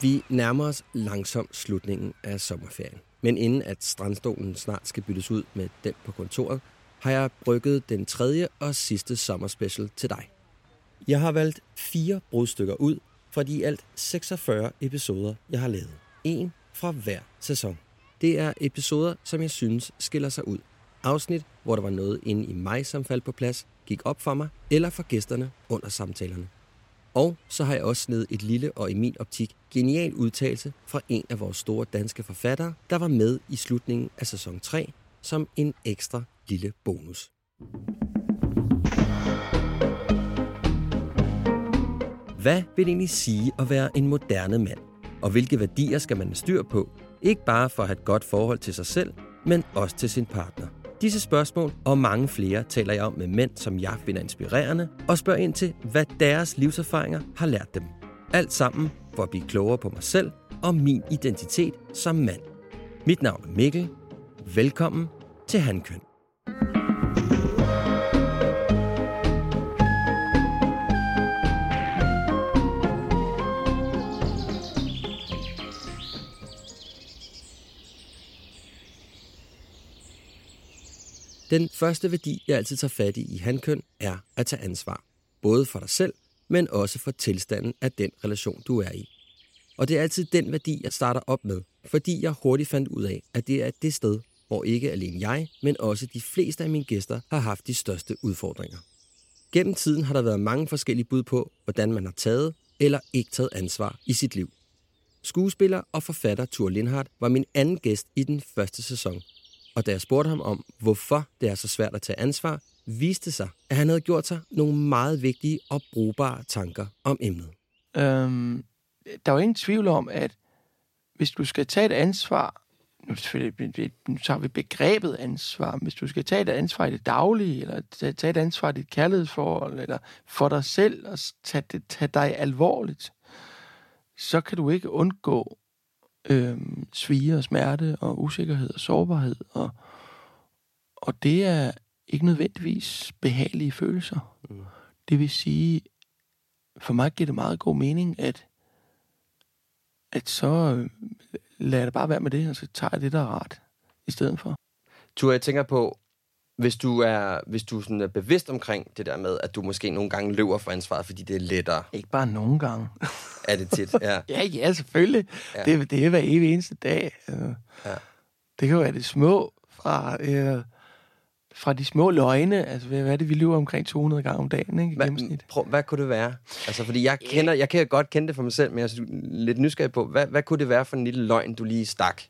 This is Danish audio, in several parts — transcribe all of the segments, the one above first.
Vi nærmer os langsomt slutningen af sommerferien. Men inden at strandstolen snart skal byttes ud med den på kontoret, har jeg brygget den tredje og sidste sommerspecial til dig. Jeg har valgt fire brudstykker ud fra de alt 46 episoder, jeg har lavet. En fra hver sæson. Det er episoder, som jeg synes skiller sig ud. Afsnit, hvor der var noget inde i mig, som faldt på plads, gik op for mig, eller for gæsterne under samtalerne. Og så har jeg også snedet et lille og i min optik genial udtalelse fra en af vores store danske forfattere, der var med i slutningen af sæson 3 som en ekstra lille bonus. Hvad vil det egentlig sige at være en moderne mand? Og hvilke værdier skal man have styr på? Ikke bare for at have et godt forhold til sig selv, men også til sin partner. Disse spørgsmål og mange flere taler jeg om med mænd, som jeg finder inspirerende, og spørger ind til, hvad deres livserfaringer har lært dem. Alt sammen for at blive klogere på mig selv og min identitet som mand. Mit navn er Mikkel. Velkommen til Handkøn. Den første værdi, jeg altid tager fat i i handkøn, er at tage ansvar. Både for dig selv, men også for tilstanden af den relation, du er i. Og det er altid den værdi, jeg starter op med, fordi jeg hurtigt fandt ud af, at det er det sted, hvor ikke alene jeg, men også de fleste af mine gæster har haft de største udfordringer. Gennem tiden har der været mange forskellige bud på, hvordan man har taget eller ikke taget ansvar i sit liv. Skuespiller og forfatter Thor Lindhardt var min anden gæst i den første sæson. Og da jeg spurgte ham om, hvorfor det er så svært at tage ansvar, viste sig, at han havde gjort sig nogle meget vigtige og brugbare tanker om emnet. Øhm, der er jo ingen tvivl om, at hvis du skal tage et ansvar, nu, selvfølgelig, nu tager vi begrebet ansvar, hvis du skal tage et ansvar i det daglige, eller tage tage et ansvar i dit kærlighedsforhold, eller for dig selv, og tage, det, tage dig alvorligt, så kan du ikke undgå øhm, svige og smerte og usikkerhed og sårbarhed. Og, og det er ikke nødvendigvis behagelige følelser. Mm. Det vil sige, for mig giver det meget god mening, at, at så øh, lader det bare være med det, og så tager jeg det, der er rart i stedet for. Tur, jeg tænker på, hvis du er, hvis du sådan er bevidst omkring det der med, at du måske nogle gange løber for ansvaret, fordi det er lettere. Ikke bare nogle gange. Er det tit? Ja. ja, ja, selvfølgelig. Ja. Det, det er hver evig eneste dag. Øh, Ja. Det kan jo være det små fra, øh, fra de små løgne. Altså, hvad er det, vi løber omkring 200 gange om dagen, ikke? I Hvad, gennemsnit. prøv, hvad kunne det være? Altså, fordi jeg, kender, jeg kan godt kende det for mig selv, men jeg er lidt nysgerrig på, hvad, hvad kunne det være for en lille løgn, du lige stak?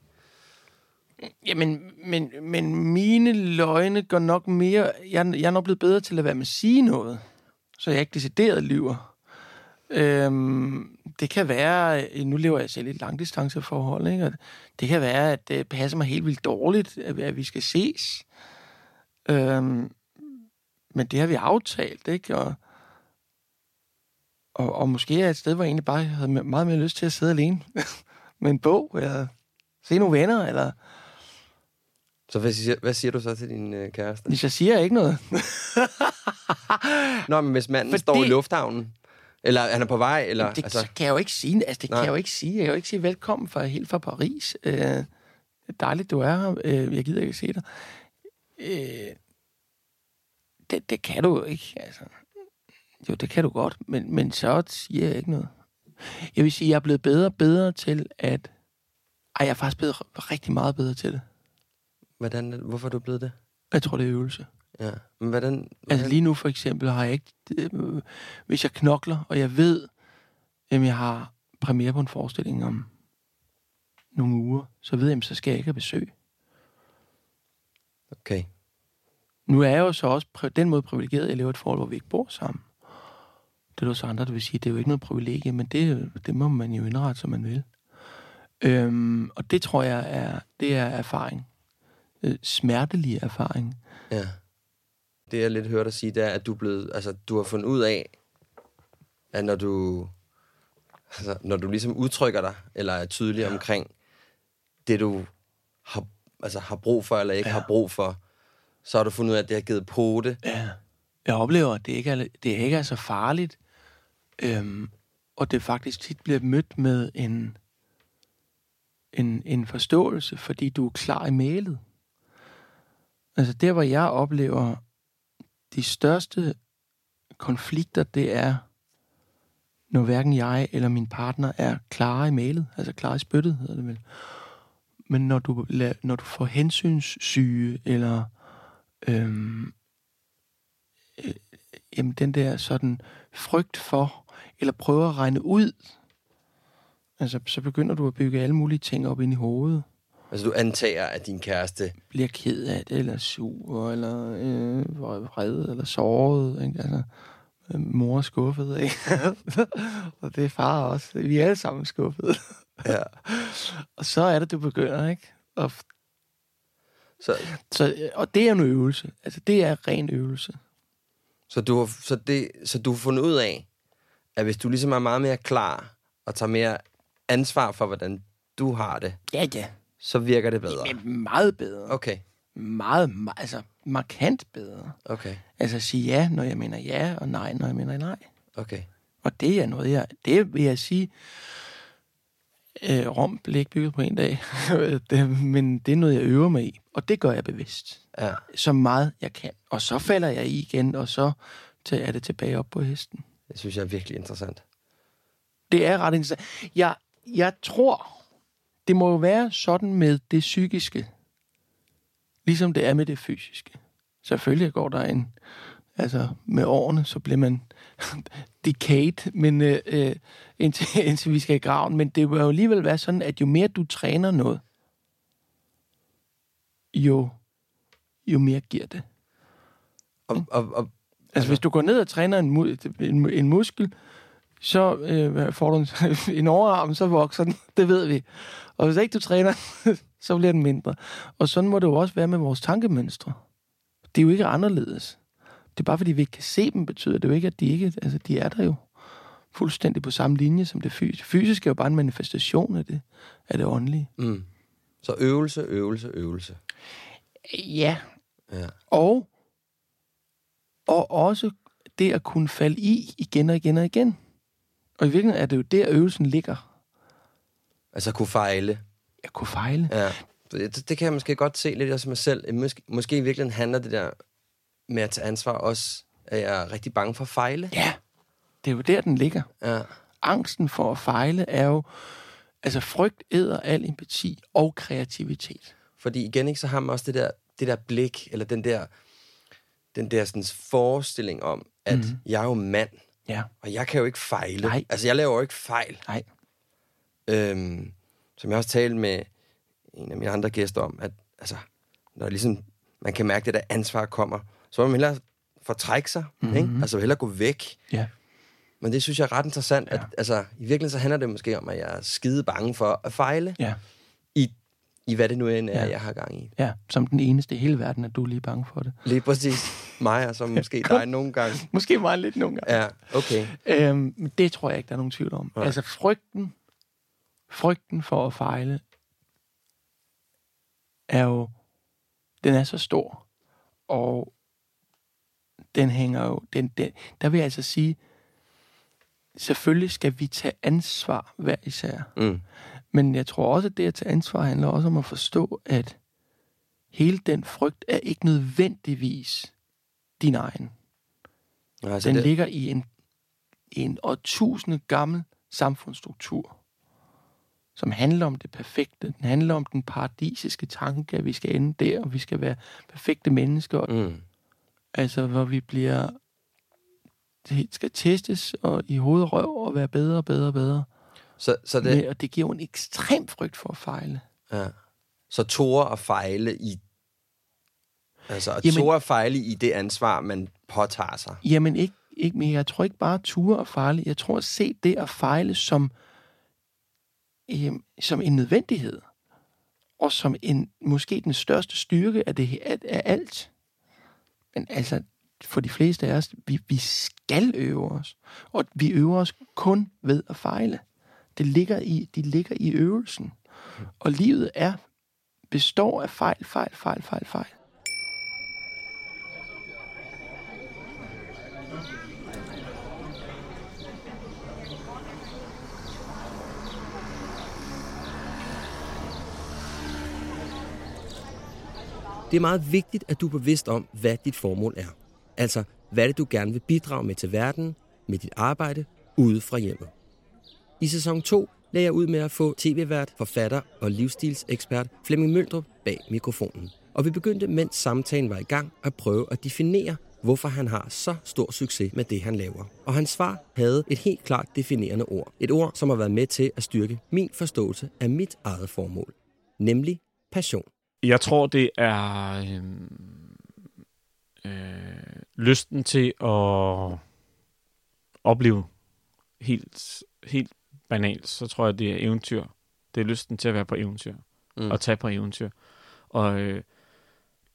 Jamen, men, men mine løgne går nok mere... Jeg, jeg er nok blevet bedre til at være med at sige noget, så jeg ikke decideret lyver. Øhm, det kan være... Øh, nu lever jeg selv i et langdistanceforhold, ikke? Og det kan være, at det passer mig helt vildt dårligt, at, at vi skal ses. Øhm, men det har vi aftalt, ikke? Og, og, og måske er et sted, hvor jeg egentlig bare havde meget mere lyst til at sidde alene med en bog, eller se nogle venner, eller... Så hvad siger, hvad siger du så til din øh, kæreste? Jeg siger ikke noget. Nå, men hvis manden Fordi- står i lufthavnen, eller han er på vej, eller... det altså, kan jeg jo ikke sige. Altså, det Nej. kan jeg jo ikke sige. Jeg kan jo ikke sige velkommen fra, helt fra Paris. Øh, dejligt, du er her. Øh, jeg gider ikke se dig. Øh, det, det kan du jo ikke. Altså. Jo, det kan du godt, men, men så siger jeg ikke noget. Jeg vil sige, jeg er blevet bedre og bedre til at... Ej, jeg er faktisk blevet rigtig meget bedre til det. Hvordan, hvorfor er du blevet det? Jeg tror, det er øvelse. Ja. Men hvordan... hvordan Altså lige nu for eksempel har jeg ikke... Øh, hvis jeg knokler, og jeg ved, at jeg har premiere på en forestilling om uger, så ved jeg, så skal jeg ikke have besøg. Okay. Nu er jeg jo så også på den måde privilegeret, at jeg lever et forhold, hvor vi ikke bor sammen. Det er der så andre, der vil sige, at det er jo ikke noget privilegie, men det, det må man jo indrette, som man vil. Øhm, og det tror jeg er, det er erfaring. Øh, smertelig erfaring. Ja. Det jeg lidt hørte dig sige, det er, at du, er blevet, altså, du har fundet ud af, at når du, altså, når du ligesom udtrykker dig, eller er tydelig ja. omkring det, du har, altså, har brug for, eller ikke ja. har brug for, så har du fundet ud af, at det har givet pote. Ja. Jeg oplever, at det ikke er, det ikke er så farligt, øhm, og det faktisk tit bliver mødt med en, en, en forståelse, fordi du er klar i mailet. Altså der, hvor jeg oplever de største konflikter, det er, når hverken jeg eller min partner er klar i mailet, altså klar i spyttet, hedder det vel. Men når du, når du får hensynssyge, eller øhm, øh, jamen den der sådan frygt for, eller prøver at regne ud, altså så begynder du at bygge alle mulige ting op ind i hovedet. Altså du antager, at din kæreste... Bliver ked af det, eller sur, eller øh, vred, eller såret. Ikke? Altså, øh, mor er skuffet, ikke? og det er far også. Vi er alle sammen skuffede. ja. Og så er det, du begynder, ikke? Og, så, så, og det er en øvelse. Altså, det er ren øvelse. Så du, har, så, det, så du har fundet ud af, at hvis du ligesom er meget mere klar, og tager mere ansvar for, hvordan du har det, ja, ja så virker det bedre. Men meget bedre. Okay. Meget, altså markant bedre. Okay. Altså sige ja, når jeg mener ja, og nej, når jeg mener nej. Okay. Og det er noget, jeg, det vil jeg sige, øh, Rom blev ikke bygget på en dag, det, men det er noget, jeg øver mig i, og det gør jeg bevidst. Ja. Så meget jeg kan. Og så falder jeg i igen, og så er det tilbage op på hesten. Det synes jeg er virkelig interessant. Det er ret interessant. Jeg, jeg tror, det må jo være sådan med det psykiske, ligesom det er med det fysiske. Selvfølgelig går der en, altså med årene, så bliver man decayed, men øh, øh, indtil, indtil vi skal i graven. Men det vil jo alligevel være sådan, at jo mere du træner noget, jo, jo mere giver det. Og, og, og, altså, hvis du går ned og træner en, en, en muskel, så øh, får du en, en overarm, så vokser den. Det ved vi. Og hvis ikke du træner, så bliver den mindre. Og sådan må det jo også være med vores tankemønstre. Det er jo ikke anderledes. Det er bare fordi, vi ikke kan se dem, betyder det jo ikke, at de ikke... Altså, de er der jo fuldstændig på samme linje som det fysiske. Fysisk er jo bare en manifestation af det, af det åndelige. Mm. Så øvelse, øvelse, øvelse. Ja. ja. Og, og også det at kunne falde i igen og igen og igen. Og i virkeligheden er det jo der, øvelsen ligger. Altså kunne fejle. Jeg kunne fejle. Ja. Det, det kan jeg måske godt se lidt af mig selv. Måske, måske i virkeligheden handler det der med at tage ansvar også, at jeg er rigtig bange for at fejle. Ja, det er jo der, den ligger. Ja. Angsten for at fejle er jo... Altså, frygt æder al empati og kreativitet. Fordi igen, ikke, så har man også det der, det der blik, eller den der, den der sådan, forestilling om, at mm. jeg er jo mand, ja. og jeg kan jo ikke fejle. Nej. Altså, jeg laver jo ikke fejl. Nej. Øhm, som jeg også talte med en af mine andre gæster om, at altså, når ligesom, man kan mærke, at det der ansvar kommer, så må man hellere fortrække sig, mm-hmm. ikke? altså hellere gå væk. Ja. Men det synes jeg er ret interessant, ja. at altså, i virkeligheden så handler det måske om, at jeg er skide bange for at fejle. Ja. I, I hvad det nu end er, ja. jeg har gang i. Ja, som den eneste i hele verden, at du er lige bange for det. Lige præcis. Mig, og så måske dig nogle gange. Måske mig lidt nogle gange. Ja, okay. Øhm, det tror jeg ikke, der er nogen tvivl om. Ja. Altså frygten, frygten for at fejle, er jo, den er så stor, og den hænger jo, den, den, der vil jeg altså sige, selvfølgelig skal vi tage ansvar hver især. Mm. Men jeg tror også, at det at tage ansvar handler også om at forstå, at hele den frygt er ikke nødvendigvis din egen. Altså den det... ligger i en, en årtusinde gammel samfundsstruktur, som handler om det perfekte. Den handler om den paradisiske tanke, at vi skal ende der, og vi skal være perfekte mennesker. Mm. Altså, hvor vi bliver det skal testes og i hoved og røv og være bedre og bedre og bedre. Så, så det... Men, og det giver jo en ekstrem frygt for at fejle. Ja. Så tåre at fejle i... Altså, at Jamen- tåre at fejle i det ansvar, man påtager sig. Jamen ikke, ikke mere. Jeg tror ikke bare ture og fejle. Jeg tror at se det at fejle som, øh, som en nødvendighed. Og som en, måske den største styrke af, det, af, af alt. Men altså, for de fleste af os, vi, vi skal øve os. Og vi øver os kun ved at fejle. Det ligger i, de ligger i øvelsen. Og livet er består af fejl, fejl, fejl, fejl, fejl. Det er meget vigtigt, at du er bevidst om, hvad dit formål er. Altså, hvad det du gerne vil bidrage med til verden, med dit arbejde, ude fra hjemmet. I sæson 2 lagde jeg ud med at få tv-vært, forfatter og livsstilsekspert Flemming Møldrup bag mikrofonen. Og vi begyndte, mens samtalen var i gang, at prøve at definere, hvorfor han har så stor succes med det, han laver. Og hans svar havde et helt klart definerende ord. Et ord, som har været med til at styrke min forståelse af mit eget formål. Nemlig passion. Jeg tror, det er øhm, øh, lysten til at opleve helt, helt banalt, så tror jeg, det er eventyr. Det er lysten til at være på eventyr. Mm. Og tage på eventyr. Og øh,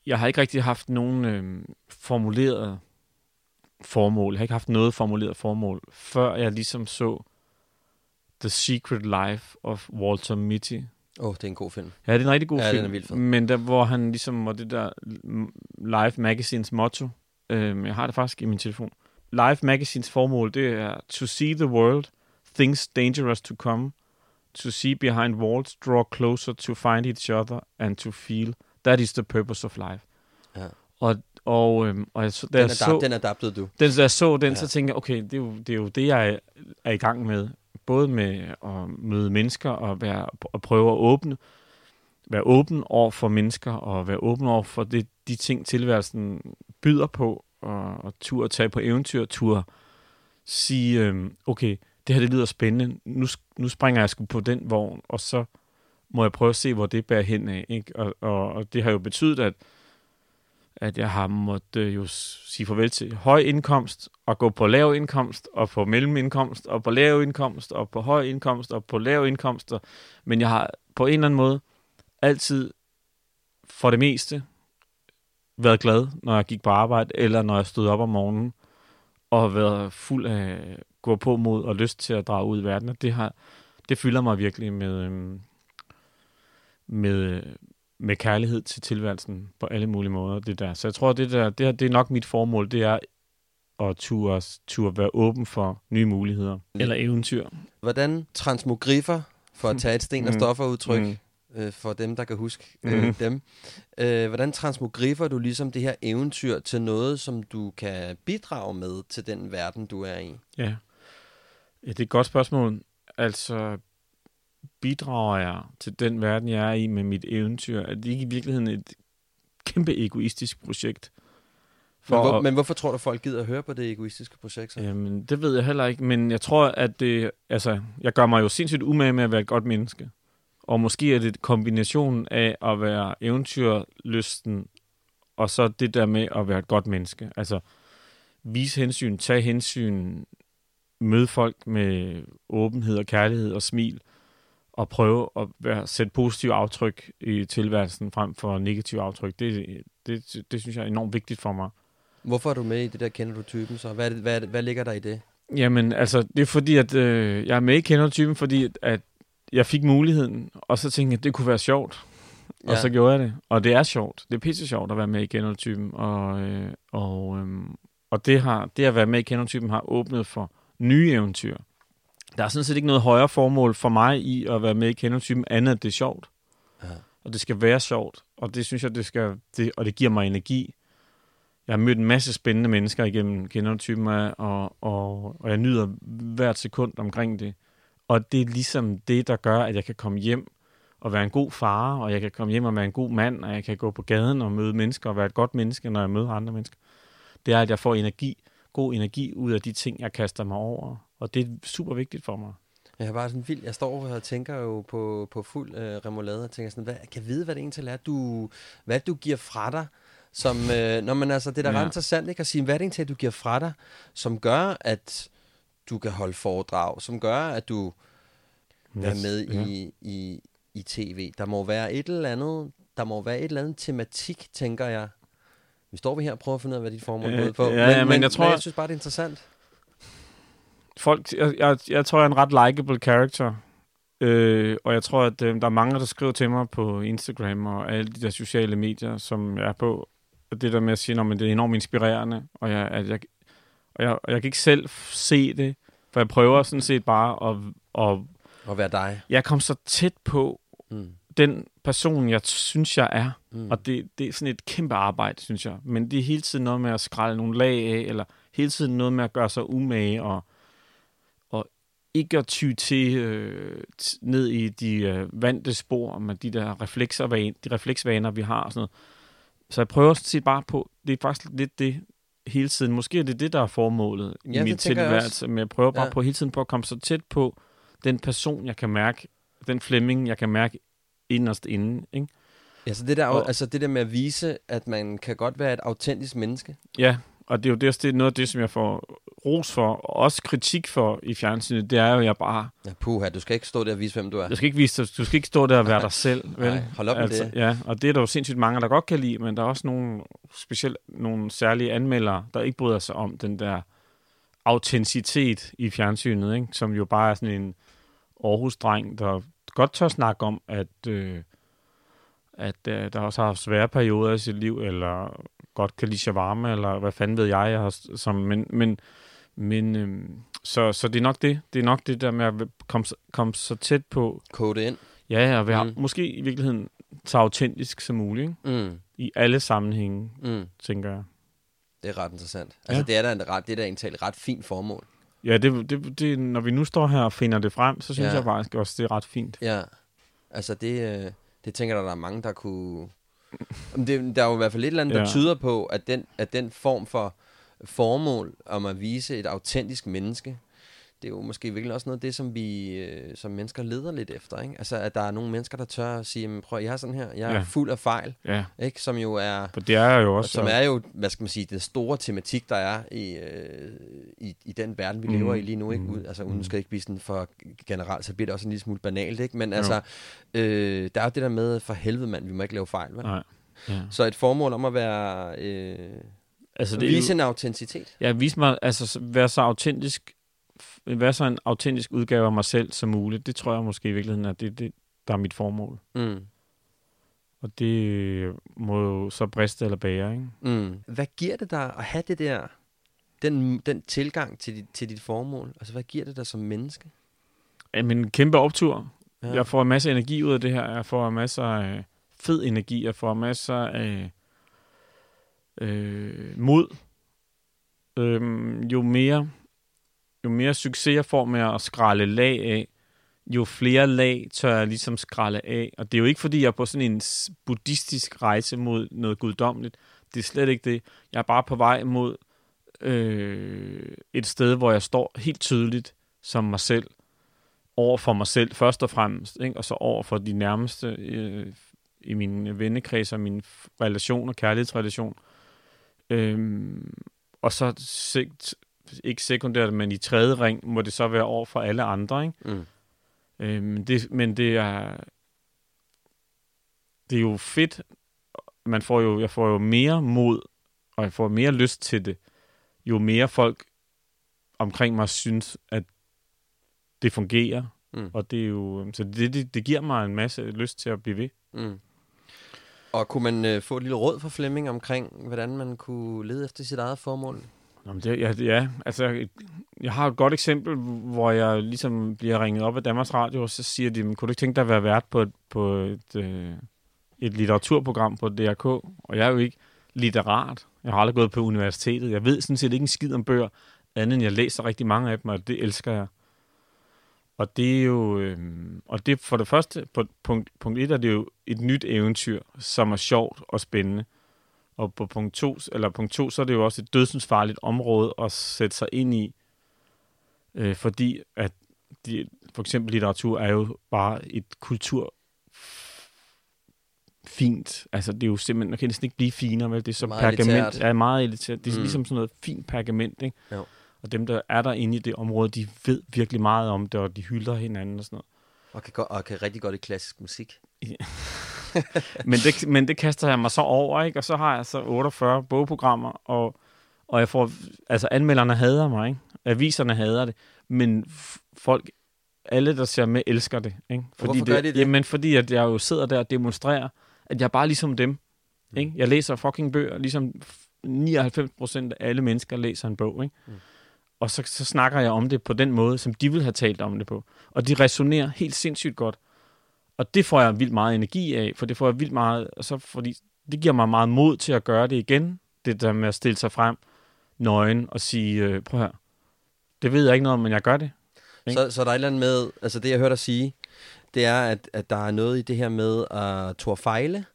jeg har ikke rigtig haft nogen øh, formuleret formål. Jeg har ikke haft noget formuleret formål, før jeg ligesom så The Secret Life of Walter Mitty, Åh, oh, det er en god film. Ja, det er en rigtig god Ja, film. den er vildt fed. Men der, hvor han ligesom, og det der Life Magazines motto, øhm, jeg har det faktisk i min telefon. Life Magazines formål, det er to see the world, things dangerous to come, to see behind walls, draw closer to find each other, and to feel. That is the purpose of life. Ja. Og, og, øhm, og jeg, da Den, jeg adap- så, den adaptede du. den, da jeg så den, Ja. så tænkte jeg, okay, det er, jo, det er jo det, jeg er i gang med. Både med at møde mennesker og være, at prøve at åbne, være åben over for mennesker og være åben over for det, de ting, tilværelsen byder på, og, og tur at tage på eventyr, tur sige, øh, okay, det her det lyder spændende, nu, nu springer jeg sgu på den vogn, og så må jeg prøve at se, hvor det bærer hen af. Ikke? Og, og, og det har jo betydet, at at jeg har måttet øh, jo sige farvel til høj indkomst, og gå på lav indkomst, og på mellemindkomst, og på lav indkomst, og på høj indkomst, og på lav indkomst. Men jeg har på en eller anden måde altid, for det meste, været glad, når jeg gik på arbejde, eller når jeg stod op om morgenen, og været fuld af gå på mod og lyst til at drage ud i verden. Og det, har, det fylder mig virkelig med, øhm, med, med kærlighed til tilværelsen på alle mulige måder. Det der. Så jeg tror, det, der, det, her, det er nok mit formål, det er at turde, turde være åben for nye muligheder. Eller eventyr. Hvordan transmogriffer, for at tage et sten og Mm. stofferudtryk, Mm. øh, for dem, der kan huske øh, Mhm. dem. Øh, hvordan transmogriffer du ligesom det her eventyr til noget, som du kan bidrage med til den verden, du er i? Ja. ja, det er et godt spørgsmål. Altså, bidrager jeg til den verden, jeg er i med mit eventyr? Er det ikke i virkeligheden et kæmpe egoistisk projekt? Men, hvor, at- men hvorfor tror du, folk gider at høre på det egoistiske projekt? Så? Jamen, det ved jeg heller ikke, men jeg tror, at det, altså, jeg gør mig jo sindssygt umage med at være et godt menneske. Og måske er det kombinationen af at være eventyrlysten, og så det der med at være et godt menneske. Altså, vise hensyn, tage hensyn, møde folk med åbenhed og kærlighed og smil, og prøve at være, sætte positive aftryk i tilværelsen frem for negative aftryk. Det, det, det synes jeg er enormt vigtigt for mig. Hvorfor er du med i det der, kender du typen så? Hvad, hvad, hvad ligger der i det? Jamen, altså, det er fordi, at øh, jeg er med i Kender-typen, fordi at, at jeg fik muligheden, og så tænkte jeg, at det kunne være sjovt. Ja. Og så gjorde jeg det. Og det er sjovt. Det er pisse sjovt at være med i Kender-typen. Og, øh, og, øh, og det, har, det at være med i Kender-typen har åbnet for nye eventyr. Der er sådan set ikke noget højere formål for mig i at være med i Kender-typen, andet at det er sjovt. Ja. Og det skal være sjovt. Og det synes jeg, det skal, det, og det giver mig energi. Jeg har mødt en masse spændende mennesker igennem kender-typen, og, og, og jeg nyder hvert sekund omkring det. Og det er ligesom det, der gør, at jeg kan komme hjem og være en god far, og jeg kan komme hjem og være en god mand, og jeg kan gå på gaden og møde mennesker og være et godt menneske, når jeg møder andre mennesker. Det er, at jeg får energi, god energi ud af de ting, jeg kaster mig over. Og det er super vigtigt for mig. Jeg har bare sådan vildt, jeg står og tænker jo på, på fuld øh, remoulade, og tænker sådan, hvad, kan jeg vide, hvad det egentlig er, du, hvad du giver fra dig, som, øh, når man altså, det er da Ja. ret interessant, ikke, at sige, hvad er det egentlig, du giver fra dig, som gør, at du kan holde foredrag, som gør, at du er Yes, med ja. i, i, i tv. Der må være et eller andet, der må være et eller andet tematik, tænker jeg. Vi står vi her og prøver at finde ud af, hvad dit formål Øh, går ud på. ja, ja, men jeg tror- men jeg synes bare, det er interessant. Folk, jeg, jeg, jeg tror, jeg er en ret likable character. Øh, og jeg tror, at øh, der er mange, der skriver til mig på Instagram og alle de der sociale medier, som jeg er på. Og det der med at sige, at det er enormt inspirerende, og jeg, at jeg, og jeg, og jeg kan ikke selv se det, for jeg prøver sådan set bare at, at At være dig. jeg kom så tæt på Mm. den person, jeg synes, jeg er. Mm. Og det, det er sådan et kæmpe arbejde, synes jeg. Men det er hele tiden noget med at skrælle nogle lag af, eller hele tiden noget med at gøre sig umage, og ikke at ty til øh, ned i de øh, vante spor med de der reflekser, de refleksvaner, vi har. Og sådan noget. Så jeg prøver sådan set bare på, det er faktisk lidt det hele tiden. Måske er det det, der er formålet Ja, i min tænker jeg tilværelse, men jeg prøver bare Ja. på hele tiden på at komme så tæt på den person, jeg kan mærke, den Flemming, jeg kan mærke inderst inde. Ikke? Ja, så det der, Og- altså det der med at vise, at man kan godt være et autentisk menneske. Ja, og det er jo det, det er noget af det, som jeg får ros for, og også kritik for i fjernsynet, det er jo, at jeg bare, Ja, puha, du skal ikke stå der og vise, hvem du er. du skal ikke, vise, du skal ikke stå der og være dig selv, vel? Nej, hold op med det. Ja, og det er der jo sindssygt mange, der godt kan lide, men der er også nogle, specielt nogle særlige anmeldere, der ikke bryder sig om den der autenticitet i fjernsynet, ikke? som jo bare er sådan en Aarhus-dreng, der godt tør snakke om, at, øh, at øh, der også har haft svære perioder i sit liv, eller godt kan lide shawarma, eller hvad fanden ved jeg, jeg har, som, men, men, men øh, så, så det er nok det. Det er nok det der med at komme, så- komme så tæt på, Kode ind. ja, og være Mm. måske i virkeligheden så autentisk som muligt, ikke? Mm, i alle sammenhænge, mm. tænker jeg. Det er ret interessant. Altså, Ja. det er da en ret, det er da et ret fint formål. Ja, det, det, det, når vi nu står her og finder det frem, så synes Ja. jeg faktisk også, det er ret fint. Ja. Altså, det, øh, det tænker jeg, der er mange, der kunne... Det, der er jo i hvert fald et eller andet, der Ja. tyder på, at den, at den form for formål om at vise et autentisk menneske, det er jo måske virkelig også noget af det, som vi øh, som mennesker leder lidt efter. Ikke? Altså, at der er nogle mennesker, der tør at sige, "Jamen, prøv, jeg er sådan her, jeg er Ja. fuld af fejl, Ja, ikke? som jo er... for det er jo Og også... som er jo, hvad skal man sige, den store tematik, der er i, øh, i, i den verden, vi Mm. lever i lige nu. Ikke? Mm. Ud, altså, uden skal ikke blive sådan for generelt, så bliver det også en lille smule banalt. Ikke? Men Jo. altså, øh, der er jo det der med, for helvede mand, vi må ikke lave fejl. Vel? Nej. Ja. Så et formål om at være, øh, Altså, det vise en autenticitet. ja, vise mig, altså så- være så autentisk, være så en autentisk udgave af mig selv som muligt. Det tror jeg måske i virkeligheden er det, det der er mit formål. Mm. Og det må jo så briste eller bære, ikke? Mm. Hvad giver det dig at have det der, den, den tilgang til dit, til dit formål? Altså, hvad giver det dig som menneske? Jamen, en kæmpe optur. Ja. Jeg får en masse energi ud af det her. Jeg får masser af fed energi. Jeg får masser af øh, mod. Øhm, jo mere jo mere succes jeg får med at skralde lag af, jo flere lag tør jeg ligesom skralde af. Og det er jo ikke, fordi jeg er på sådan en buddhistisk rejse mod noget guddommeligt. Det er slet ikke det. Jeg er bare på vej mod øh, et sted, hvor jeg står helt tydeligt som mig selv over for mig selv først og fremmest, ikke? og så over for de nærmeste øh, i min vennekreds og min relation relationer, kærlighedsrelation. Øhm, og så sek- ikke sekundært, men i tredje ring må det så være over for alle andre. Ikke? Mm. Øhm, det, men det er det er jo fedt. Man får jo, jeg får jo mere mod, og jeg får mere lyst til det, jo mere folk omkring mig synes, at det fungerer. Mm. Og det er jo, så det, det, det giver mig en masse lyst til at blive ved. Mm. Og kunne man øh, få et lille råd fra Flemming omkring, hvordan man kunne lede efter sit eget formål? Jamen det, ja, ja, altså, jeg har et godt eksempel, hvor jeg ligesom bliver ringet op af Danmarks Radio, og så siger de, kunne du ikke tænke dig at være vært på et, på et, øh, et litteraturprogram på DRK? Og jeg er jo ikke litterat. Jeg har aldrig gået på universitetet. Jeg ved sådan set ikke en skid om bøger, andet end jeg læser rigtig mange af dem, og det elsker jeg. Og det er jo, øh, og det for det første, på punkt, punkt et er det jo et nyt eventyr, som er sjovt og spændende. Og på punkt to, eller punkt to, så er det jo også et dødsensfarligt område at sætte sig ind i, øh, fordi at de, for eksempel litteratur er jo bare et kultur fint. Altså, det er jo simpelthen, man kan næsten ikke blive finere, vel? Det er så Meget pergament. elitært. Ja, meget elitært. Det er Mm. ligesom sådan noget fint pergament, ikke? Jo. Og dem, der er der inde i det område, de ved virkelig meget om det, og de hylder hinanden og sådan noget. Og kan, go- og kan rigtig godt i klassisk musik. Men det, men det kaster jeg mig så over, ikke? Og så har jeg så 48 bogprogrammer, og, og jeg får, altså anmelderne hader mig, ikke? Aviserne hader det, men folk, alle der ser med, elsker det, ikke? hvorfor det, gør de det? Jamen, fordi at jeg jo sidder der og demonstrerer, at jeg er bare ligesom dem, Mm. ikke? Jeg læser fucking bøger, ligesom 99 procent af alle mennesker læser en bog, ikke? Mm. Og så, så snakker jeg om det på den måde, som de vil have talt om det på. Og de resonerer helt sindssygt godt. Og det får jeg vildt meget energi af, for det får jeg vildt meget, og så fordi det giver mig meget mod til at gøre det igen, det der med at stille sig frem nøgen og sige, øh, prøv her, det ved jeg ikke noget om, men jeg gør det. Ikke? Så, så der er et eller andet med, altså det jeg hørte dig sige, det er, at, at der er noget i det her med at turde fejle.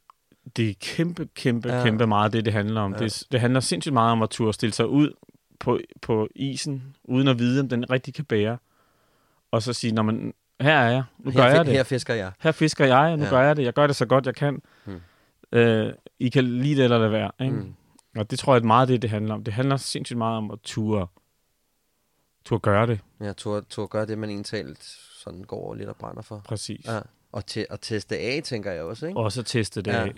Det er kæmpe, kæmpe, Ja. kæmpe meget det, det handler om. Ja. Det, det handler sindssygt meget om at turde stille sig ud på, på isen, uden at vide, om den rigtig kan bære. Og så sige, når man, her er jeg, nu gør her, jeg det. Her fisker jeg. her fisker jeg, nu Ja. gør jeg det. Jeg gør det så godt, jeg kan. Hmm. Øh, I kan lide det eller lade være. Ikke? Mm. Mm. Og det tror jeg er meget det, det handler om. Det handler sindssygt meget om at ture, ture gøre det. Ja, turde, turde gøre det, man egentlig sådan går lidt og brænder for. Præcis. Ja. Og, te, og teste af, tænker jeg også, ikke? Og så teste det ja. af.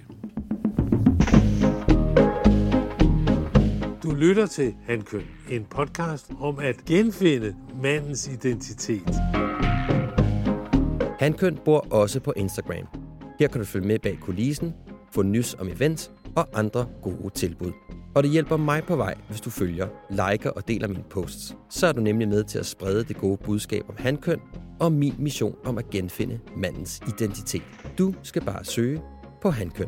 Du lytter til Handkøn, en podcast om at genfinde mandens identitet. Handkøn bor også på Instagram. Her kan du følge med bag kulissen, få nys om events og andre gode tilbud. Og det hjælper mig på vej, hvis du følger, liker og deler mine posts. Så er du nemlig med til at sprede det gode budskab om handkøn og min mission om at genfinde mandens identitet. Du skal bare søge på handkøn.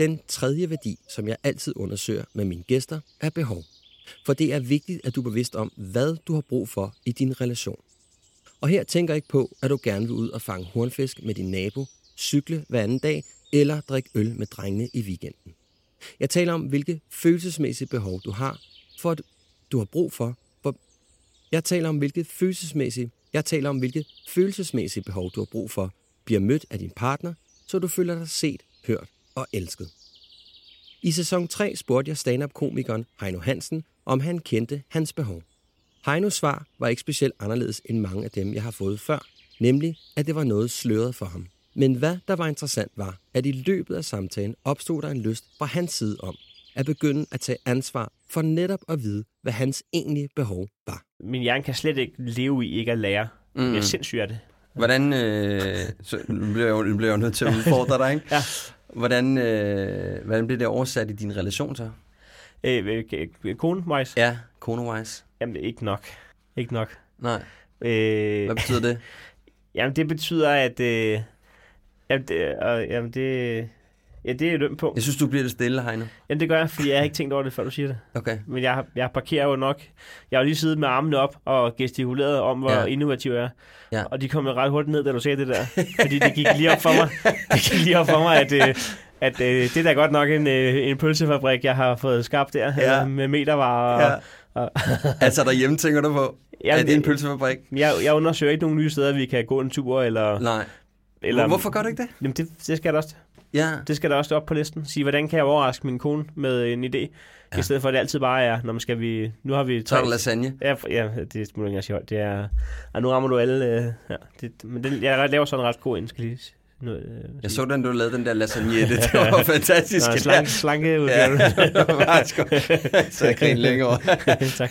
Den tredje værdi, som jeg altid undersøger med mine gæster, er behov. For det er vigtigt, at du er bevidst om, hvad du har brug for i din relation. Og her tænker jeg ikke på, at du gerne vil ud og fange hornfisk med din nabo, cykle hver anden dag eller drikke øl med drengene i weekenden. Jeg taler om, hvilke følelsesmæssige behov du har, for at du har brug for. for jeg taler om, hvilke følelsesmæssige, jeg taler om, hvilke følelsesmæssige behov du har brug for, bliver mødt af din partner, så du føler dig set, hørt og elsket. I sæson 3 spurgte jeg stand-up-komikeren Heino Hansen, om han kendte hans behov. Heinos svar var ikke specielt anderledes end mange af dem, jeg har fået før, nemlig at det var noget sløret for ham. Men hvad der var interessant var, at i løbet af samtalen opstod der en lyst fra hans side om at begynde at tage ansvar for netop at vide, hvad hans egentlige behov var. Min hjerne kan slet ikke leve i ikke at lære. Mm. Jeg er sindssyg af det. Hvordan, øh, så nu bliver jeg, jo, nu bliver jeg jo nødt til at udfordre dig, ikke? Ja. Hvordan, øh, hvordan bliver det oversat i din relation så? Øh, øh, kone, Majs? Ja, kone-wise. Jamen, ikke nok. Ikke nok. Nej, Øh, hvad betyder det? Jamen, det betyder, at... Øh, jamen, det, øh, jamen, det... Ja, det er ømt punkt. Jeg synes, du bliver det stille, Heino. Jamen, det gør jeg, fordi jeg har ikke tænkt over det, før du siger det. Okay. Men jeg, jeg parkerer jo nok. Jeg har lige siddet med armene op og gestikuleret om, hvor Ja. innovativ jeg er. Ja. Og de kom jo ret hurtigt ned, da du sagde det der. Fordi det gik lige op for mig. Det gik lige op for mig, at, øh, at øh, det er da godt nok en, øh, en pølsefabrik, jeg har fået skabt der, Ja. ja. med metervarer. Ja. Og, Altså derhjemme tænker du på, Jamen, er det en pølsefabrik? jeg, jeg undersøger ikke nogen nye steder, vi kan gå en tur, eller... Nej. eller Hvorfor gør du ikke det? Jamen, det, det skal der også. Ja. Det skal der også op på listen. Sige, hvordan kan jeg overraske min kone med en idé? Ja. I stedet for, at det altid bare er, når man skal vi... Nu har vi Så er der lasagne. Ja, ja det er ikke engang sige højt. Det er... Og nu rammer du alle... Øh, ja, det, men den, jeg laver sådan en ret god ind, skal lige s- noget, øh, Jeg så den, du lavede den der lasagnette. Det var fantastisk. Nå, slanke, slanke Ja, udgave. godt. Så jeg griner længere. tak.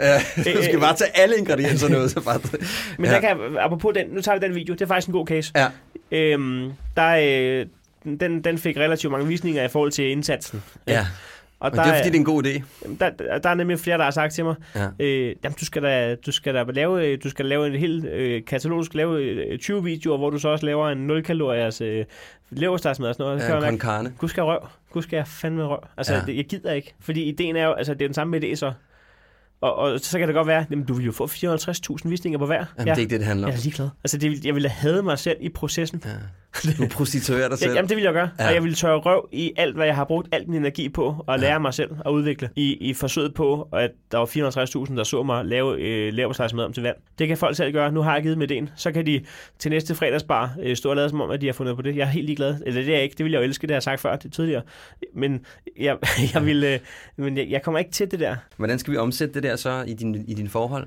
Ja, du skal bare tage alle ingredienserne ud. Så bare... Men ja. der kan, apropos den, nu tager vi den video. Det er faktisk en god case. Ja. Øhm, der, øh, den, den fik relativt mange visninger i forhold til indsatsen. Ja. Og Og det er fordi, det er en god idé. Der, der, der er nemlig flere, der har sagt til mig, Ja. øh, jamen, du skal da, du skal da lave, øh, du skal lave en hel øh, katalog, du skal lave øh, 20 videoer, hvor du så også laver en 0 kaloriers øh, leverstadsmad og sådan noget. Ja, mærke, carne. Gud skal røv. Gud skal jeg fandme røv. Altså, Ja. ja. det, jeg gider ikke. Fordi ideen er jo, altså, det er den samme idé så. Og, og så kan det godt være, jamen, du vil jo få 450.000 visninger på hver. Jamen, det er ikke det, det handler om. Jeg er ligeglad. Altså, det, jeg ville have mig selv i processen. Ja. Du prostituerer dig selv. Ja, jamen, det vil jeg gøre. Ja. Ja. Og jeg vil tørre røv i alt, hvad jeg har brugt al min energi på at lære mig selv at udvikle. I, i forsøget på, at der var 450.000, der så mig lave øh, leverpostejsmad om til vand. Det kan folk selv gøre. Nu har jeg givet med ideen. Så kan de til næste fredagsbar øh, stå og lade som om, at de har fundet på det. Jeg er helt ligeglad. Eller det er jeg ikke. Det vil jeg jo elske, det har jeg sagt før det tidligere. Men jeg, jeg, vil, øh, men jeg, jeg kommer ikke til det der. Hvordan skal vi omsætte det der så i din, i din forhold?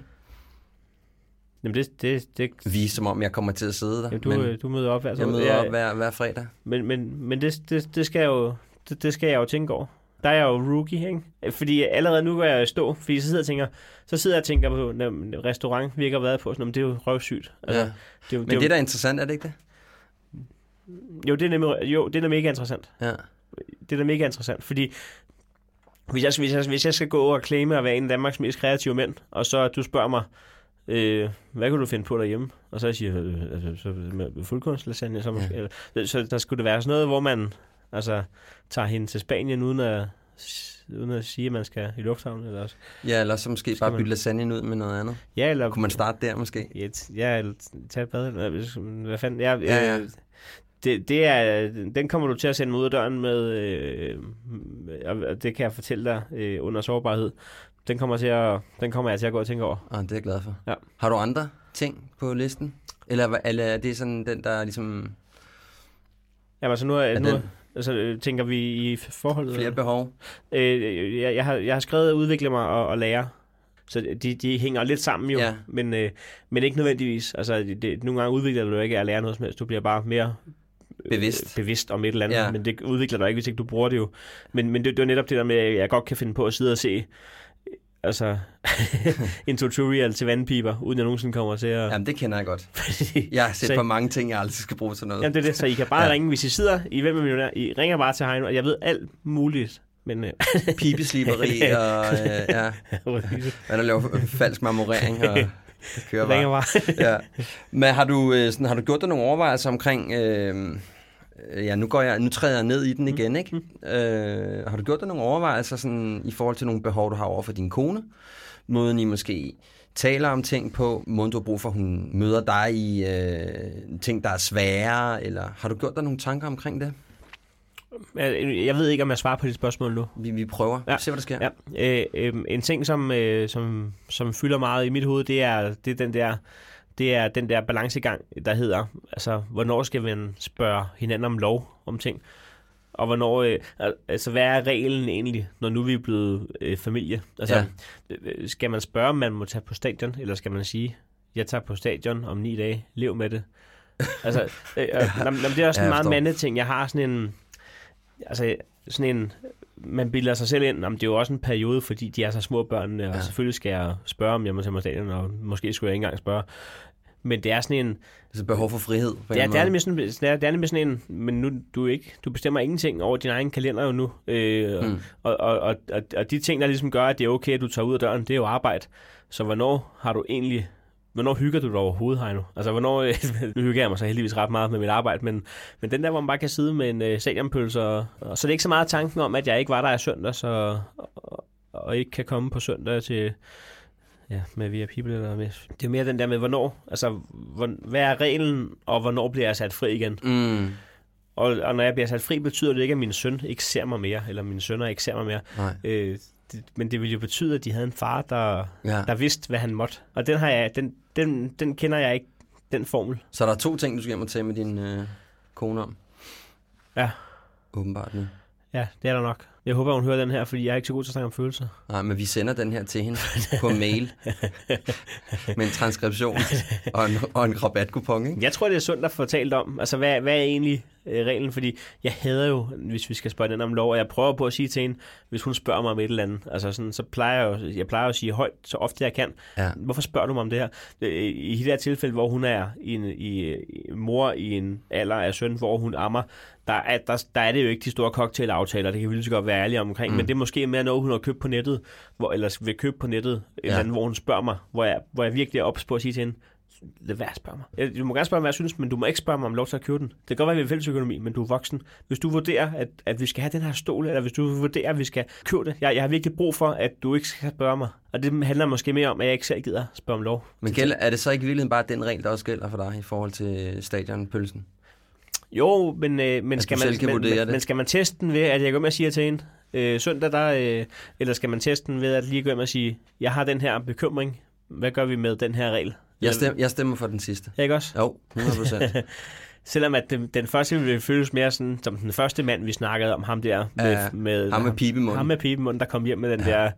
Jamen det, det, det, Vise som om, jeg kommer til at sidde der. jamen, du, men øh, du møder op hver jeg møder op hver, hver fredag. Men, men, men det, det, det, skal jeg jo, det, det skal jeg jo tænke over. Der er jeg jo rookie, ikke? Fordi allerede nu går jeg i stå, fordi så sidder jeg og tænker, så sidder jeg og tænker på, når restaurant vi ikke har været på, sådan, "Nå, men det er jo røvsygt. Altså, Ja. det er, jo- Men det det er da interessant, er det ikke det? jo, det er nemlig, jo, det er da mega interessant. Ja. Det er da mega interessant, fordi hvis jeg, hvis, jeg, hvis jeg skal gå og claime at være en af Danmarks mest kreative mænd, og så du spørger mig, øh, hvad kan du finde på derhjemme? Og så siger jeg, øh, altså, så med fuldkornslasagne, så, måske, Ja. eller, så der skulle det være sådan noget, hvor man altså, tager hende til Spanien, uden at, uden at sige, at man skal i lufthavnen. Eller også. Ja, eller så måske bare man- bytte lasagnen ud med noget andet. Ja, eller... Kunne man starte der måske? Ja, t- ja eller tage et bad. eller Hvad fanden? Ja, Ja, ja. øh, Det, det er, den kommer du til at sende mig ud af døren med, øh, og det kan jeg fortælle dig, øh, under sårbarhed. Den kommer, til at, den kommer jeg til at gå og tænke over. Ah, det er jeg glad for. Ja. Har du andre ting på listen? Eller, eller er det sådan den, der ligesom Jamen altså nu, er, er nu den altså, øh, tænker vi i forholdet. flere behov? Øh, jeg, jeg, har, jeg har skrevet udvikle mig og, og lære. Så de, de hænger lidt sammen jo, Ja. men, øh, men ikke nødvendigvis. Altså, det, det, nogle gange udvikler du ikke at lære noget som helst. Du bliver bare mere øh, Bevidst. bevidst om et eller andet, Ja. men det udvikler dig ikke, hvis ikke du bruger det jo. Men, men det, det er netop det der med, at jeg godt kan finde på at sidde og se øh, altså, en tutorial til vandpiber, uden jeg nogensinde kommer til at... Jamen, det kender jeg godt. Jeg har set Så- på mange ting, jeg aldrig skal bruge til noget. Jamen det er det, så I kan bare Ja. ringe, hvis I sidder i Hvem er millionær, I ringer bare til Heino, og jeg ved alt muligt, men... Øh, Pibesliberi og øh, ja, hvad der laver falsk marmorering og kører bare. bare. ja. Men har du, øh, sådan, har du gjort dig nogle overvejelser omkring, øh, ja nu, går jeg, nu træder jeg ned i den igen, ikke? Øh, har du gjort dig nogle overvejelser sådan, i forhold til nogle behov, du har over for din kone? Måden I måske taler om ting på, måden du har brug for, hun møder dig i øh, ting, der er svære, eller har du gjort dig nogle tanker omkring det? Jeg ved ikke, om jeg svarer på dit spørgsmål nu. Vi, vi prøver. Ja. Se, hvad der sker. Ja, øh, øh, en ting, som, øh, som, som fylder meget i mit hoved, det er, det er den der det er den der balancegang, der hedder, altså, hvornår skal man spørge hinanden om lov om ting? Og hvornår, øh, al- altså, hvad er reglen egentlig, når nu vi er blevet øh, familie? Altså, Ja. ja. skal man spørge, om man må tage på stadion, eller skal man sige, jeg tager på stadion om ni dage, lev med det? Altså, øh, ja. det er også Ja, en meget mandeting. Jeg har sådan en, altså, sådan en, man bilder sig selv ind, jamen, det er jo også en periode, fordi de er så små børnene, og Ja. ja. selvfølgelig skal jeg spørge, om jeg må tage mig stadion, og måske skulle jeg ikke engang spørge. Men det er sådan en... Altså behov for frihed på Ja, det er, nemlig sådan, det, er, det er nemlig sådan en... Men nu, du, er ikke, du bestemmer ingenting over din egen kalender jo nu. Øh, mm. og, og, og, og, og de ting, der ligesom gør, at det er okay, at du tager ud af døren, det er jo arbejde. Så hvornår har du egentlig... Hvornår hygger du dig overhovedet, Heino? Altså, hvornår... nu hygger jeg mig så heldigvis ret meget med mit arbejde, men, men den der, hvor man bare kan sidde med en øh, stadionpølse, og, og så er det ikke så meget tanken om, at jeg ikke var der i søndag, så, og, og ikke kan komme på søndag til, ja, med via people eller med. Det er mere den der med, hvornår, altså, hvor, hvad er reglen, og hvornår bliver jeg sat fri igen? Mm. Og, og når jeg bliver sat fri, betyder det ikke, at min søn ikke ser mig mere, eller mine sønner ikke ser mig mere. Nej. Øh, det, men det ville jo betyde, at de havde en far, der, Ja. der vidste, hvad han måtte. Og den, har jeg, den, den, den kender jeg ikke, den formel. Så der er to ting, du skal hjem og tale med din øh, kone om. Ja. Åbenbart nu. Ja, det er der nok. Jeg håber, hun hører den her, fordi jeg er ikke så god til at snakke om følelser. Nej, men vi sender den her til hende på mail. med en transkription og en, og en rabatkupon, ikke? Jeg tror, det er sundt at få talt om. Altså, hvad, hvad er egentlig øh, reglen? Fordi jeg hader jo, hvis vi skal spørge den om lov, og jeg prøver på at sige til hende, hvis hun spørger mig om et eller andet, altså sådan, så plejer jeg jo, jeg plejer at sige højt, så ofte jeg kan. Ja. Hvorfor spørger du mig om det her? Øh, I det her tilfælde, hvor hun er i, en, i, i mor i en alder af søn, hvor hun ammer, der er, der, der er det jo ikke de store cocktailaftaler, det kan vi lige så godt være ærlige omkring, mm. men det er måske mere noget, hun har købt på nettet, hvor, eller vil købe på nettet, et Ja. eller andet, hvor hun spørger mig, hvor jeg, hvor jeg virkelig er ops på at sige til hende, lad være at spørge mig. Du må gerne spørge mig, hvad jeg synes, men du må ikke spørge mig om lov til at købe den. Det kan godt være, at vi er fælles økonomi, men du er voksen. Hvis du vurderer, at, at vi skal have den her stol, eller hvis du vurderer, at vi skal købe det, jeg, jeg har virkelig brug for, at du ikke skal spørge mig. Og det handler måske mere om, at jeg ikke selv gider spørge om lov. Men gælder, er det så ikke i virkeligheden bare den regel, der også gælder for dig i forhold til stadionpølsen? Jo, men, øh, men, At skal man, men, men, men skal man teste den ved, at jeg går med og siger til hende, øh, søndag der, øh, eller skal man teste den ved at lige gå med og sige, jeg har den her bekymring, hvad gør vi med den her regel? Jeg stemmer, jeg stemmer for den sidste. Ikke også? Jo, 100 procent. Selvom at den, den første ville føles mere sådan, som den første mand, vi snakkede om, ham der med, Ja, med ham med pibemunden. Ham med pibemunden, der kom hjem med den ja. der,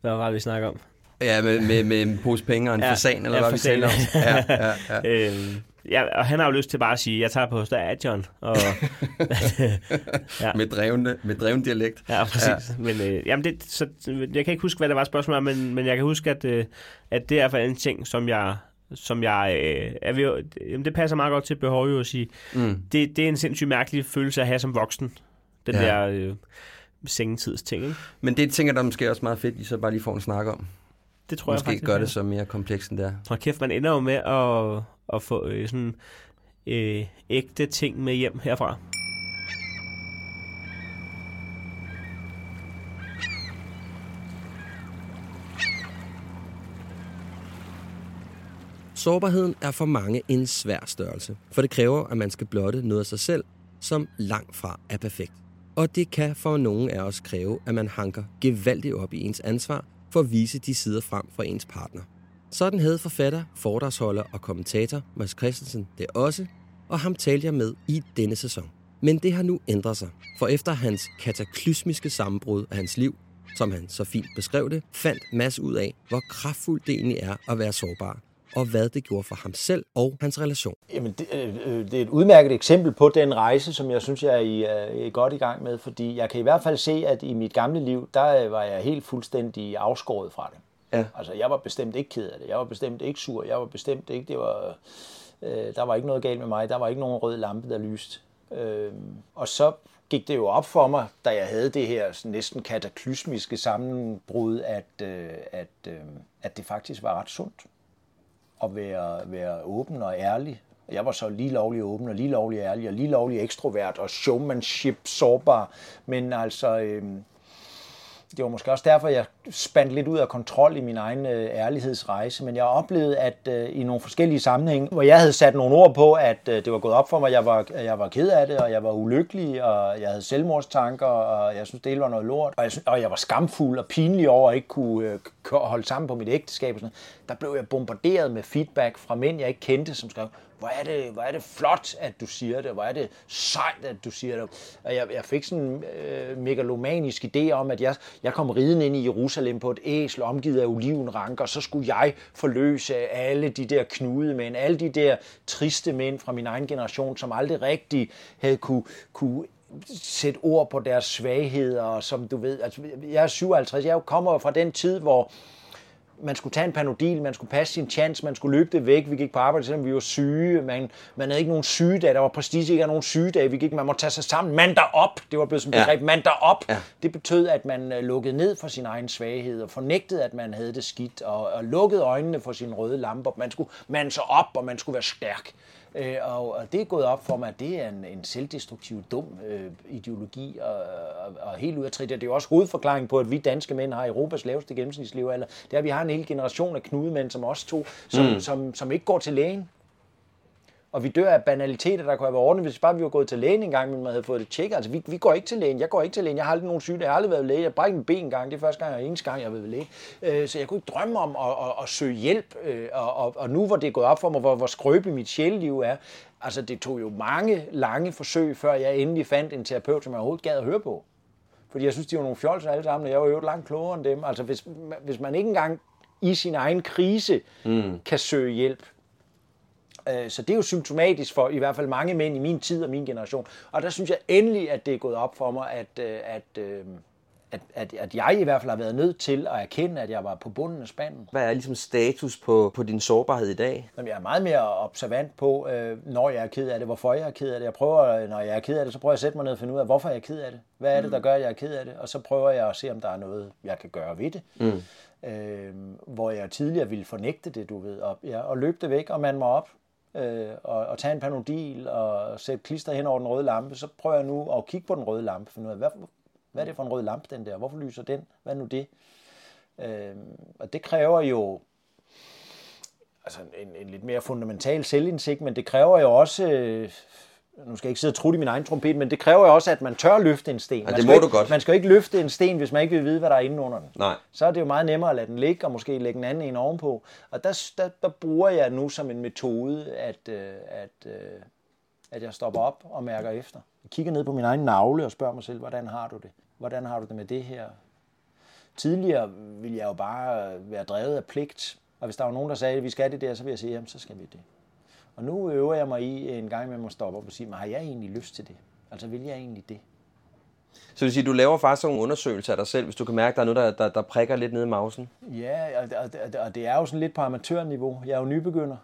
hvad var det, vi snakker om? Ja, med, med, med en pose penge og en ja, fasan, eller ja, hvad vi taler om. Ja, ja, ja. øhm, ja, og han har jo lyst til bare at sige, jeg tager på stadion. Og, ja. Med, drevne, med dreven dialekt. Ja, præcis. Ja. Men, øh, jamen det, så, jeg kan ikke huske, hvad det var spørgsmålet, men, men jeg kan huske, at, øh, at det er for en ting, som jeg som jeg øh, er ved, jamen det passer meget godt til behov jo at sige. Mm. Det, det er en sindssygt mærkelig følelse at have som voksen. Den Ja. der øh, sengetids ting, ikke? Men det tænker jeg, der er måske også meget fedt, I så bare lige får en snak om. Det tror jeg Måske faktisk. gør ja. det så mere komplekst end det er. Hold kæft, man ender jo med at, at få øh, sådan øh, ægte ting med hjem herfra. Sårbarheden er for mange en svær størrelse, for det kræver, at man skal blotte noget af sig selv, som langt fra er perfekt. Og det kan for nogen af os kræve, at man hanker gevaldigt op i ens ansvar for at vise de sider frem for ens partner. Sådan havde forfatter, foredragsholder og kommentator Mads Christensen det også, og ham talte jeg med i denne sæson. Men det har nu ændret sig, for efter hans kataklysmiske sammenbrud af hans liv, som han så fint beskrev det, fandt Mads ud af, hvor kraftfuldt det egentlig er at være sårbar, og hvad det gjorde for ham selv og hans relation. Jamen, det, øh, det er et udmærket eksempel på den rejse, som jeg synes, jeg er, i, er godt i gang med, fordi jeg kan i hvert fald se, at i mit gamle liv, der øh, var jeg helt fuldstændig afskåret fra det. Ja. Altså, jeg var bestemt ikke ked af det. Jeg var bestemt ikke sur. Jeg var bestemt ikke, det var, øh, der var ikke noget galt med mig. Der var ikke nogen rød lampe, der lyste. Øh, og så gik det jo op for mig, da jeg havde det her næsten kataklysmiske sammenbrud, at, øh, at, øh, at det faktisk var ret sundt at være, være åben og ærlig. Jeg var så lige lovlig åben og lige lovlig ærlig og lige lovlig ekstrovert og showmanship sårbar. Men altså, øh, det var måske også derfor, jeg spandt lidt ud af kontrol i min egen øh, ærlighedsrejse. Men jeg oplevede, at øh, i nogle forskellige sammenhænge, hvor jeg havde sat nogle ord på, at øh, det var gået op for mig, jeg var, jeg var ked af det, og jeg var ulykkelig, og jeg havde selvmordstanker, og jeg synes, det hele var noget lort. Og jeg, synes, og jeg var skamfuld og pinlig over at ikke kunne øh, holde sammen på mit ægteskab. Og sådan. noget. Der blev jeg bombarderet med feedback fra mænd, jeg ikke kendte, som skrev, hvor er, det, hvor er det flot, at du siger det, hvor er det sejt, at du siger det. Og jeg, jeg fik sådan en øh, megalomanisk idé om, at jeg, jeg kom ridende ind i Jerusalem på et æsel, omgivet af olivenranker, og så skulle jeg forløse alle de der knude mænd, alle de der triste mænd fra min egen generation, som aldrig rigtig havde kunne, kunne sætte ord på deres svagheder, og som du ved, altså, jeg er 57, jeg kommer fra den tid, hvor man skulle tage en panodil, man skulle passe sin chance, man skulle løbe det væk, vi gik på arbejde, selvom vi var syge, man, man havde ikke nogen sygedag, der var prestige, ikke nogen sygedag, vi gik, man måtte tage sig sammen, mand der op, det var blevet som Ja. begreb, mand der op, Ja. det betød, at man øh, lukkede ned for sin egen svaghed, og fornægtede, at man havde det skidt, og, og lukkede øjnene for sine røde lamper, man skulle mande sig op, og man skulle være stærk. Øh, og, og det er gået op for mig, at det er en, en selvdestruktiv, dum øh, ideologi, og, og, og helt ud af trit. Det er jo også hovedforklaringen på, at vi danske mænd har Europas laveste gennemsnitslevealder. Det er, at vi har en hel generation af knudemænd, som os to, som, mm. som, som ikke går til lægen. Og vi dør af banaliteter, der kunne have været ordnet, hvis bare vi var gået til lægen en gang, men man havde fået det tjekket. Altså, vi, vi går ikke til lægen. Jeg går ikke til lægen. Jeg har aldrig nogen syge. Jeg har aldrig været læge. Jeg brækker en ben en gang. Det er første gang, jeg eneste gang, jeg har været ved læge. Øh, så jeg kunne ikke drømme om at, at, at søge hjælp. Øh, og, og, og, nu hvor det er gået op for mig, hvor, hvor skrøbeligt mit sjæleliv er, altså det tog jo mange lange forsøg, før jeg endelig fandt en terapeut, som jeg overhovedet gad at høre på. Fordi jeg synes, de var nogle fjolser alle sammen, og jeg var jo langt klogere end dem. Altså hvis, hvis man ikke engang i sin egen krise mm. kan søge hjælp, så det er jo symptomatisk for i hvert fald mange mænd i min tid og min generation. Og der synes jeg endelig, at det er gået op for mig, at, øh, at, øh, at, at, at jeg i hvert fald har været nødt til at erkende, at jeg var på bunden af spanden. Hvad er ligesom status på, på din sårbarhed i dag? Jamen, jeg er meget mere observant på, når jeg er ked af det, hvorfor jeg er ked af det. Jeg prøver, når jeg er ked af det, så prøver jeg at sætte mig ned og finde ud af, hvorfor jeg er ked af det. Hvad er det, der gør, at jeg er ked af det? Og så prøver jeg at se, om der er noget, jeg kan gøre ved det. Mm. Øh, hvor jeg tidligere ville fornægte det, du ved, og, ja, og løbe det væk og mande mig op øh, og, og tage en panodil og sætte klister hen over den røde lampe, så prøver jeg nu at kigge på den røde lampe, for nu hvad, hvad er det for en rød lampe, den der? Hvorfor lyser den? Hvad er nu det? Øh, og det kræver jo altså en, en lidt mere fundamental selvindsigt, men det kræver jo også øh, nu skal jeg ikke sidde og trutte i min egen trompet, men det kræver jo også, at man tør løfte en sten. Ja, man det må ikke, du godt. Man skal jo ikke løfte en sten, hvis man ikke vil vide, hvad der er inde under den. Nej. Så er det jo meget nemmere at lade den ligge, og måske lægge en anden en ovenpå. Og der, der, der bruger jeg nu som en metode, at, øh, at, øh, at jeg stopper op og mærker efter. Jeg kigger ned på min egen navle og spørger mig selv, hvordan har du det? Hvordan har du det med det her? Tidligere ville jeg jo bare være drevet af pligt, og hvis der var nogen, der sagde, at vi skal det der, så vil jeg sige, jamen så skal vi det. Og nu øver jeg mig i en gang med at stoppe op og sige, har jeg egentlig lyst til det? Altså vil jeg egentlig det? Så det vil sige, du laver faktisk nogle undersøgelser af dig selv, hvis du kan mærke, at der er noget, der, der, der prikker lidt ned i mausen? Ja, og, og, og det er jo sådan lidt på amatørniveau. Jeg er jo nybegynder.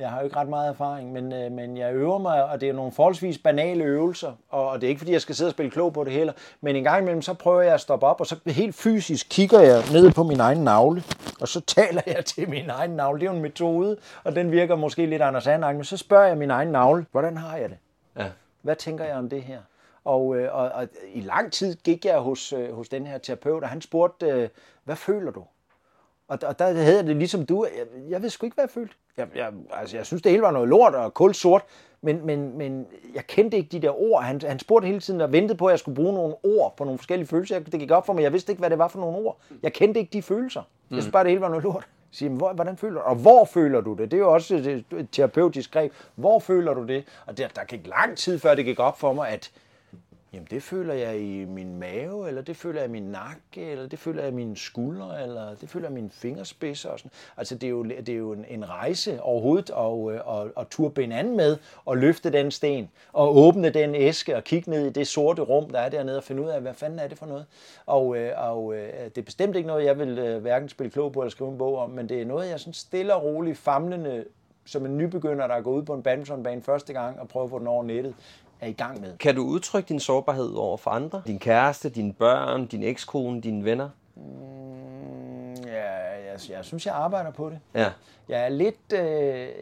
Jeg har jo ikke ret meget erfaring, men, øh, men jeg øver mig, og det er nogle forholdsvis banale øvelser, og, og det er ikke fordi, jeg skal sidde og spille klog på det heller, men en gang imellem, så prøver jeg at stoppe op, og så helt fysisk kigger jeg ned på min egen navle, og så taler jeg til min egen navle. Det er jo en metode, og den virker måske lidt Anders Sandang, men så spørger jeg min egen navle, hvordan har jeg det? Ja. Hvad tænker jeg om det her? Og, øh, og, og i lang tid gik jeg hos, øh, hos den her terapeut, og han spurgte, øh, hvad føler du? Og, og der havde det ligesom du, jeg, jeg ved sgu ikke, hvad jeg følte. Jeg, jeg, altså, jeg synes, det hele var noget lort og kul sort, men, men, men jeg kendte ikke de der ord. Han, han spurgte hele tiden og ventede på, at jeg skulle bruge nogle ord på nogle forskellige følelser. Det gik op for mig. Jeg vidste ikke, hvad det var for nogle ord. Jeg kendte ikke de følelser. Jeg synes bare, det hele var noget lort. Jeg siger, hvor, hvordan føler du Og hvor føler du det? Det er jo også et, et terapeutisk greb. Hvor føler du det? Og der, der gik lang tid, før det gik op for mig, at Jamen det føler jeg i min mave, eller det føler jeg i min nakke, eller det føler jeg i mine skuldre, eller det føler jeg i mine fingerspidser. Og sådan. Altså det er jo, det er jo en, en rejse overhovedet og, og, og turbe en med og løfte den sten og åbne den æske og kigge ned i det sorte rum, der er dernede og finde ud af, hvad fanden er det for noget. Og, øh, og øh, det er bestemt ikke noget, jeg vil øh, hverken spille klog på eller skrive en bog om, men det er noget, jeg sådan stille og roligt famlende som en nybegynder, der er gået ud på en badmintonbane første gang og prøver at få den over nettet, er i gang med. Kan du udtrykke din sårbarhed over for andre? Din kæreste, dine børn, din ekskone, dine venner? Mm, jeg, jeg synes, jeg arbejder på det. Ja. Jeg er lidt, øh,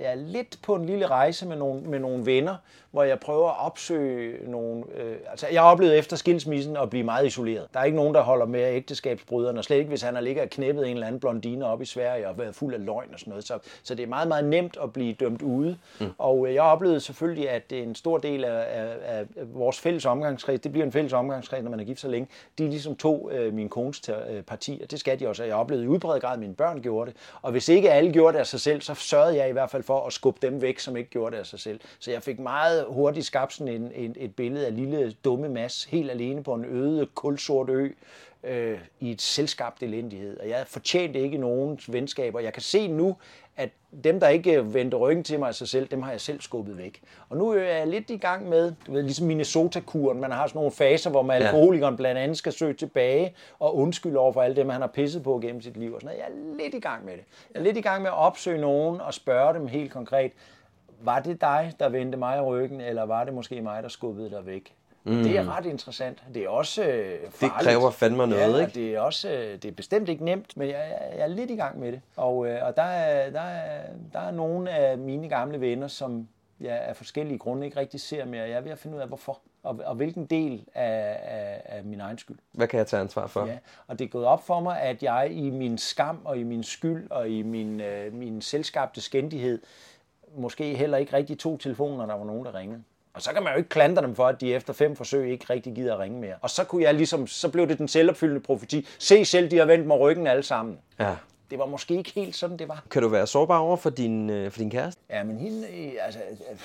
jeg er lidt på en lille rejse med nogle, med nogle venner, hvor jeg prøver at opsøge nogle... Øh, altså, jeg har oplevet efter skilsmissen at blive meget isoleret. Der er ikke nogen, der holder med ægteskabsbryderne, og slet ikke, hvis han har ligget og knæppet en eller anden blondine op i Sverige og været fuld af løgn og sådan noget. Så, så det er meget, meget nemt at blive dømt ude. Mm. Og øh, jeg har oplevet selvfølgelig, at en stor del af, af, af vores fælles omgangskreds, det bliver en fælles omgangskreds, når man er gift så længe, de er ligesom to øh, min kones øh, partier. Det skal de også. Jeg har oplevet i udbredt grad, mine børn gjorde det. Og hvis ikke alle gjorde det af sig selv, så sørgede jeg i hvert fald for at skubbe dem væk, som ikke gjorde det af sig selv. Så jeg fik meget hurtigt skabt sådan en, en, et billede af lille dumme mas, helt alene på en øde, kulsort ø, øh, i et selskabt elendighed. Og jeg fortjente ikke nogen venskaber. Jeg kan se nu, at dem, der ikke vendte ryggen til mig af sig selv, dem har jeg selv skubbet væk. Og nu er jeg lidt i gang med, du ved, ligesom Minnesota-kuren. Man har sådan nogle faser, hvor man ja. alkoholikeren blandt andet skal søge tilbage og undskylde over for alt det, man har pisset på gennem sit liv. Og sådan noget. Jeg er lidt i gang med det. Jeg er lidt i gang med at opsøge nogen og spørge dem helt konkret, var det dig, der vendte mig i ryggen, eller var det måske mig, der skubbede dig væk? Mm. Det er ret interessant. Det er også øh, farligt. Det kræver fandme noget, ja, ikke? det er også øh, det er bestemt ikke nemt, men jeg, jeg er lidt i gang med det. Og, øh, og der, er, der, er, der er nogle af mine gamle venner, som jeg af forskellige grunde ikke rigtig ser mere. Jeg er ved at finde ud af, hvorfor. Og, og hvilken del af, af, af min egen skyld. Hvad kan jeg tage ansvar for? Ja, og det er gået op for mig, at jeg i min skam og i min skyld og i min, øh, min selskabte skændighed måske heller ikke rigtig to telefoner, når der var nogen, der ringede. Og så kan man jo ikke klandre dem for, at de efter fem forsøg ikke rigtig gider at ringe mere. Og så kunne jeg ligesom, så blev det den selvopfyldende profeti. Se selv, de har vendt mig ryggen alle sammen. Ja. Det var måske ikke helt sådan, det var. Kan du være sårbar over for din, øh, for din kæreste? Ja, men hende, øh, altså, øh,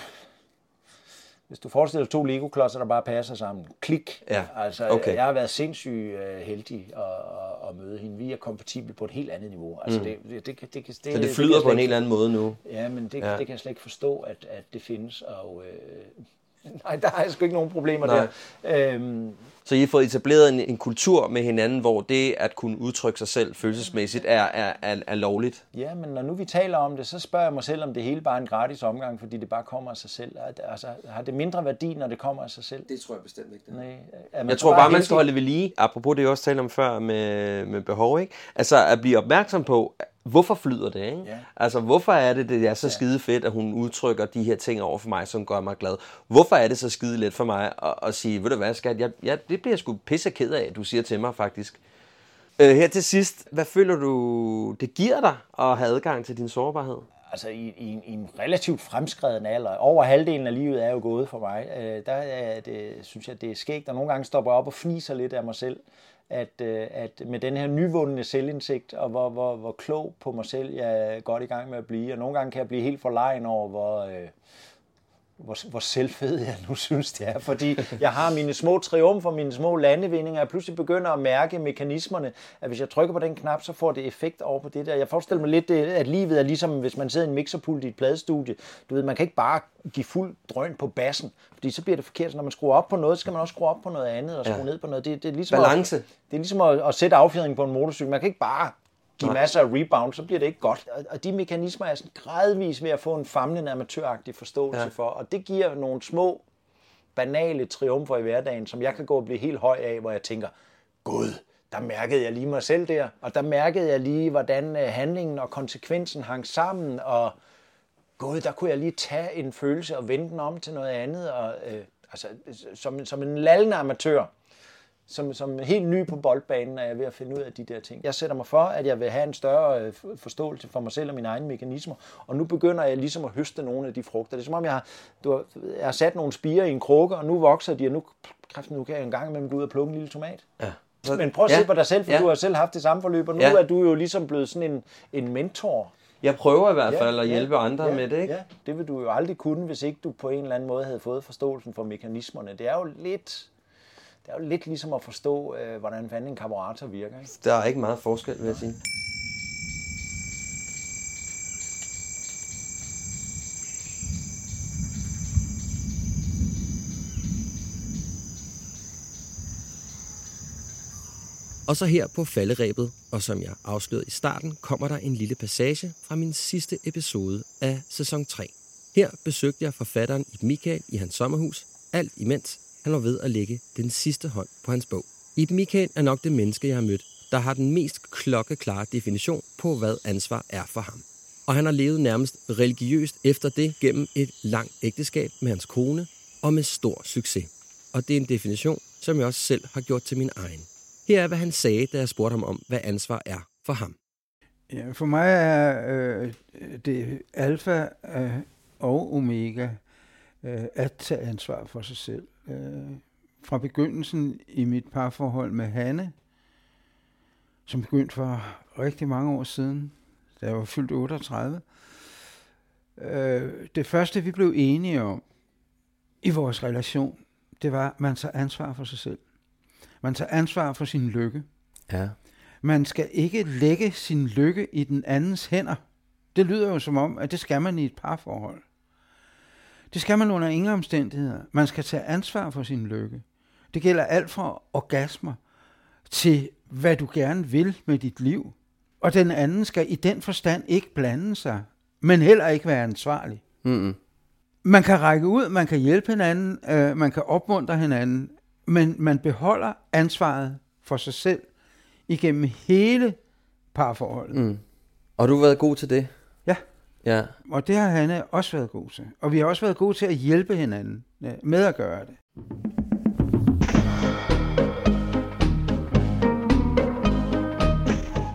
hvis du forestiller dig to Lego-klodser, der bare passer sammen. Klik. Ja, Altså, okay. jeg har været sindssygt øh, heldig at, at, at møde hende. Vi er kompatible på et helt andet niveau. Altså, Mm. det, det, det, det, det, det, Så det flyder jeg på en helt anden måde nu. Ja, men det, ja. det kan jeg slet ikke forstå, at, at det findes. Og, øh, nej, der har jeg sgu ikke nogen problemer Nej. der. Øhm, Så I har fået etableret en, en kultur med hinanden, hvor det at kunne udtrykke sig selv følelsesmæssigt er, er, er, er lovligt. Ja, men når nu vi taler om det, så spørger jeg mig selv, om det hele bare er en gratis omgang, fordi det bare kommer af sig selv. Altså, har det mindre værdi, når det kommer af sig selv? Det tror jeg bestemt ikke. Det. Nej, er man Jeg tror bare, man heldig? skal holde ved lige. Apropos det, jeg også talte om før med, med behov. Ikke? Altså at blive opmærksom på, hvorfor flyder det? Ikke? Ja. Altså hvorfor er det, det er så skide fedt, at hun udtrykker de her ting over for mig, som gør mig glad? Hvorfor er det så skide let for mig at, at sige, ved du hvad skat, jeg, jeg, det bliver jeg sgu pisse ked af, at du siger til mig faktisk. Øh, her til sidst, hvad føler du, det giver dig at have adgang til din sårbarhed? altså i, i, en, i en relativt fremskreden alder, over halvdelen af livet er jo gået for mig, øh, der er det, synes jeg, det er skægt, og nogle gange stopper jeg op og fniser lidt af mig selv, at, øh, at med den her nyvundne selvindsigt, og hvor, hvor, hvor klog på mig selv jeg er godt i gang med at blive, og nogle gange kan jeg blive helt forlegen over, hvor, øh, hvor, hvor selvfed jeg nu synes, det er. Fordi jeg har mine små triumfer, mine små landevindinger, jeg pludselig begynder at mærke mekanismerne, at hvis jeg trykker på den knap, så får det effekt over på det der. Jeg forestiller mig lidt, at livet er ligesom, hvis man sidder i en mixerpult i et pladestudie. Du ved, man kan ikke bare give fuld drøn på bassen, fordi så bliver det forkert. Så når man skruer op på noget, så skal man også skrue op på noget andet, og skrue Ja. ned på noget. Det, det er ligesom Balance. At, det er ligesom at, at sætte affjedringen på en motorcykel. Man kan ikke bare give Nej. masser af rebound, så bliver det ikke godt. Og- de mekanismer er sådan gradvis ved at få en famlende amatøragtig forståelse Ja. for, og det giver nogle små, banale triumfer i hverdagen, som jeg kan gå og blive helt høj af, hvor jeg tænker, Gud, der mærkede jeg lige mig selv der, og der mærkede jeg lige, hvordan øh, handlingen og konsekvensen hang sammen, og Gud, der kunne jeg lige tage en følelse og vende den om til noget andet, og øh, altså, som, som en lallende amatør, som, som helt ny på boldbanen, er jeg ved at finde ud af de der ting. Jeg sætter mig for, at jeg vil have en større øh, forståelse for mig selv og mine egne mekanismer, og nu begynder jeg ligesom at høste nogle af de frugter. Det er som om, jeg har, du har, jeg har sat nogle spiger i en krukke, og nu vokser de, og nu, kræft, nu kan jeg en gang imellem gå ud og plukke en lille tomat. Ja. Men prøv at Ja. se på dig selv, for Ja. du har selv haft det samme forløb, og nu Ja. er du jo ligesom blevet sådan en, en mentor. Jeg prøver i hvert Ja, fald at ja, hjælpe andre ja, med det, ikke? Ja, det vil du jo aldrig kunne, hvis ikke du på en eller anden måde havde fået forståelsen for mekanismerne. Det er jo lidt, det er jo lidt ligesom at forstå, øh, hvordan fanden en karburator virker. Ikke? Der er ikke meget forskel, vil jeg sige. Og så her på falderæbet, og som jeg afslørede i starten, kommer der en lille passage fra min sidste episode af sæson 3. Her besøgte jeg forfatteren Ib Michael i hans sommerhus, alt imens han var ved at lægge den sidste hånd på hans bog. Ib Michael er nok det menneske, jeg har mødt, der har den mest klokkeklare definition på, hvad ansvar er for ham. Og han har levet nærmest religiøst efter det gennem et langt ægteskab med hans kone, og med stor succes. Og det er en definition, som jeg også selv har gjort til min egen. Her er, hvad han sagde, da jeg spurgte ham om, hvad ansvar er for ham. Ja, for mig er øh, det alfa øh, og omega øh, at tage ansvar for sig selv. Øh, fra begyndelsen i mit parforhold med Hanne, som begyndte for rigtig mange år siden, da jeg var fyldt 38. Øh, det første, vi blev enige om i vores relation, det var, at man tager ansvar for sig selv. Man tager ansvar for sin lykke. Ja. Man skal ikke lægge sin lykke i den andens hænder. Det lyder jo som om, at det skal man i et parforhold. Det skal man under ingen omstændigheder. Man skal tage ansvar for sin lykke. Det gælder alt fra orgasmer til, hvad du gerne vil med dit liv. Og den anden skal i den forstand ikke blande sig, men heller ikke være ansvarlig. Mm-mm. Man kan række ud, man kan hjælpe hinanden, øh, man kan opmuntre hinanden, men man beholder ansvaret for sig selv igennem hele parforholdet. Mm. Og du har været god til det? Ja. Og det har Hanne også været god til. Og vi har også været gode til at hjælpe hinanden øh, med at gøre det.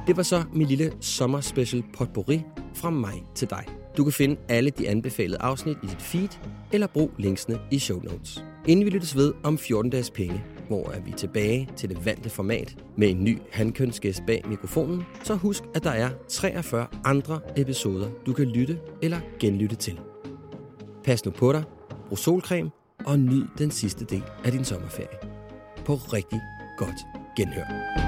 Det var så min lille sommerspecial potpourri fra mig til dig. Du kan finde alle de anbefalede afsnit i dit feed, eller brug linksene i show notes. Inden vi lyttes ved om 14 dages penge, hvor er vi tilbage til det vante format med en ny handkønsgæst bag mikrofonen, så husk, at der er 43 andre episoder, du kan lytte eller genlytte til. Pas nu på dig, brug solcreme og nyd den sidste del af din sommerferie. På rigtig godt genhør.